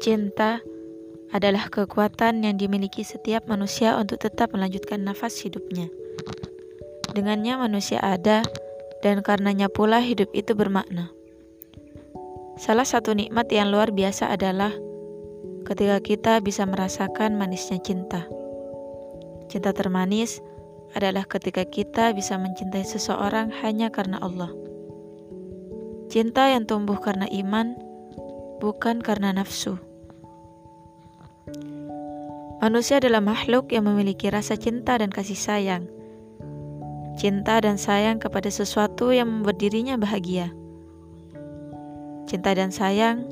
Cinta adalah kekuatan yang dimiliki setiap manusia untuk tetap melanjutkan nafas hidupnya. Dengannya manusia ada dan karenanya pula hidup itu bermakna. Salah satu nikmat yang luar biasa adalah ketika kita bisa merasakan manisnya cinta. Cinta termanis adalah ketika kita bisa mencintai seseorang hanya karena Allah. Cinta yang tumbuh karena iman, bukan karena nafsu. Manusia adalah makhluk yang memiliki rasa cinta dan kasih sayang. Cinta dan sayang kepada sesuatu yang membuat dirinya bahagia. Cinta dan sayang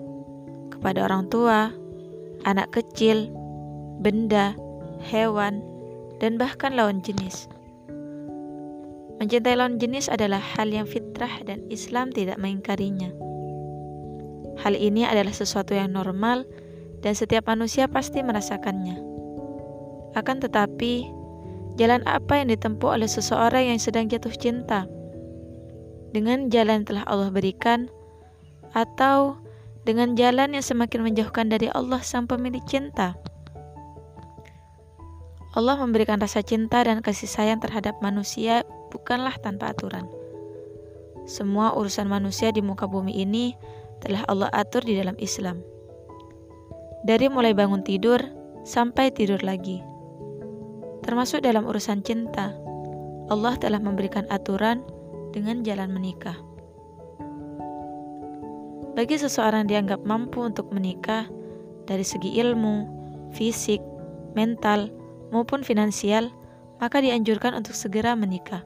kepada orang tua, anak kecil, benda, hewan, dan bahkan lawan jenis. Mencintai lawan jenis adalah hal yang fitrah dan Islam tidak mengingkarinya. Hal ini adalah sesuatu yang normal dan setiap manusia pasti merasakannya. Akan tetapi, jalan apa yang ditempuh oleh seseorang yang sedang jatuh cinta? Dengan jalan yang telah Allah berikan, atau dengan jalan yang semakin menjauhkan dari Allah sang pemilik cinta? Allah memberikan rasa cinta dan kasih sayang terhadap manusia bukanlah tanpa aturan. Semua urusan manusia di muka bumi ini telah Allah atur di dalam Islam. Dari mulai bangun tidur sampai tidur lagi termasuk dalam urusan cinta. Allah telah memberikan aturan dengan jalan menikah. Bagi seseorang dianggap mampu untuk menikah dari segi ilmu, fisik, mental, maupun finansial, maka dianjurkan untuk segera menikah.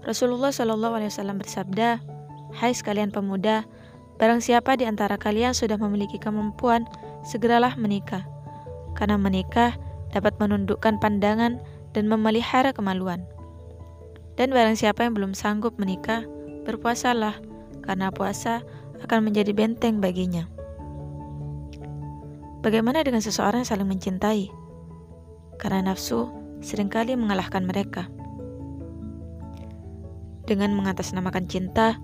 Rasulullah Shallallahu Alaihi Wasallam bersabda, Hai sekalian pemuda, barang siapa di antara kalian sudah memiliki kemampuan, segeralah menikah, karena menikah dapat menundukkan pandangan dan memelihara kemaluan. Dan barang siapa yang belum sanggup menikah, berpuasalah, karena puasa akan menjadi benteng baginya. Bagaimana dengan seseorang yang saling mencintai? Karena nafsu sering kali mengalahkan mereka. Dengan mengatasnamakan cinta,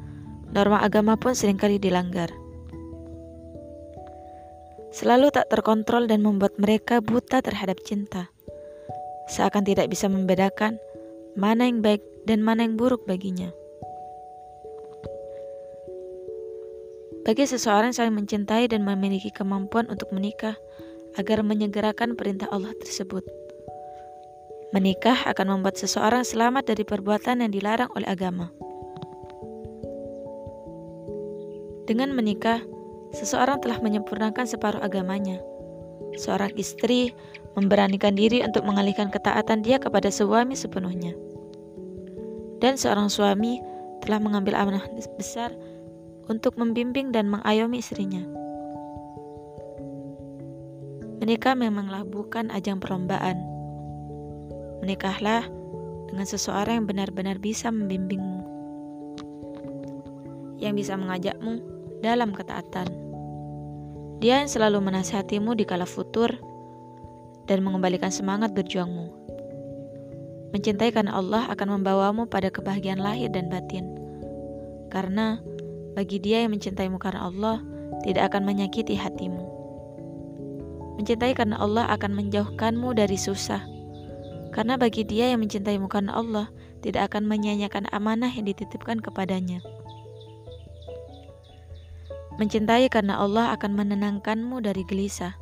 norma agama pun sering kali dilanggar selalu tak terkontrol dan membuat mereka buta terhadap cinta. Seakan tidak bisa membedakan mana yang baik dan mana yang buruk baginya. Bagi seseorang saling mencintai dan memiliki kemampuan untuk menikah agar menyegerakan perintah Allah tersebut. Menikah akan membuat seseorang selamat dari perbuatan yang dilarang oleh agama. Dengan menikah, seseorang telah menyempurnakan separuh agamanya. Seorang istri memberanikan diri untuk mengalihkan ketaatan dia kepada suami sepenuhnya. Dan seorang suami telah mengambil amanah besar untuk membimbing dan mengayomi istrinya. Menikah memanglah bukan ajang perlombaan. Menikahlah dengan seseorang yang benar-benar bisa membimbingmu, yang bisa mengajakmu dalam ketaatan. Dia yang selalu menasihatimu di kala futur dan mengembalikan semangat berjuangmu. Mencintai karena Allah akan membawamu pada kebahagiaan lahir dan batin. Karena bagi dia yang mencintaimu karena Allah tidak akan menyakiti hatimu. Mencintai karena Allah akan menjauhkanmu dari susah. Karena bagi dia yang mencintaimu karena Allah tidak akan menyanyiakan amanah yang dititipkan kepadanya. Mencintai karena Allah akan menenangkanmu dari gelisah.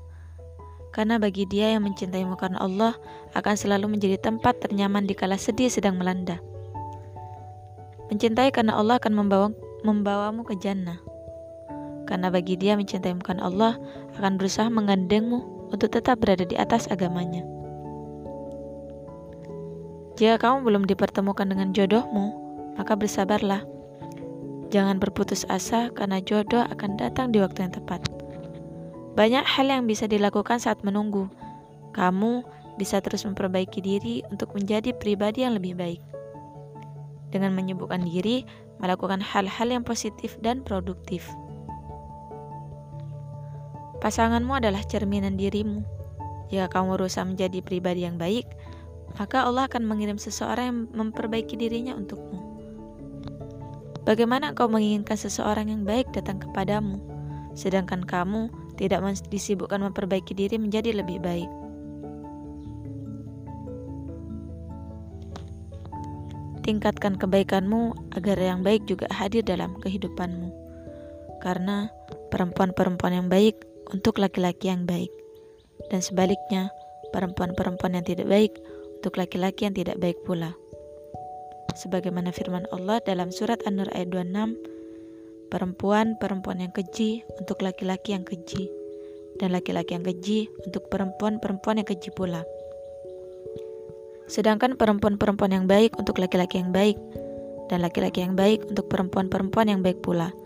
Karena bagi dia yang mencintaimu karena Allah akan selalu menjadi tempat ternyaman di kala sedih sedang melanda. Mencintai karena Allah akan membawa, membawamu ke jannah. Karena bagi dia mencintaimu karena Allah akan berusaha menggandengmu untuk tetap berada di atas agamanya. Jika kamu belum dipertemukan dengan jodohmu, maka bersabarlah Jangan berputus asa karena jodoh akan datang di waktu yang tepat. Banyak hal yang bisa dilakukan saat menunggu. Kamu bisa terus memperbaiki diri untuk menjadi pribadi yang lebih baik. Dengan menyibukkan diri, melakukan hal-hal yang positif dan produktif. Pasanganmu adalah cerminan dirimu. Jika kamu berusaha menjadi pribadi yang baik, maka Allah akan mengirim seseorang yang memperbaiki dirinya untukmu. Bagaimana engkau menginginkan seseorang yang baik datang kepadamu, sedangkan kamu tidak disibukkan memperbaiki diri menjadi lebih baik. Tingkatkan kebaikanmu agar yang baik juga hadir dalam kehidupanmu. Karena perempuan-perempuan yang baik untuk laki-laki yang baik. Dan sebaliknya, perempuan-perempuan yang tidak baik untuk laki-laki yang tidak baik pula. Sebagaimana firman Allah dalam surat An-Nur ayat 26, perempuan-perempuan yang keji untuk laki-laki yang keji, dan laki-laki yang keji untuk perempuan-perempuan yang keji pula. Sedangkan perempuan-perempuan yang baik untuk laki-laki yang baik, dan laki-laki yang baik untuk perempuan-perempuan yang baik pula.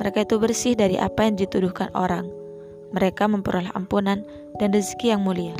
Mereka itu bersih dari apa yang dituduhkan orang. Mereka memperoleh ampunan dan rezeki yang mulia.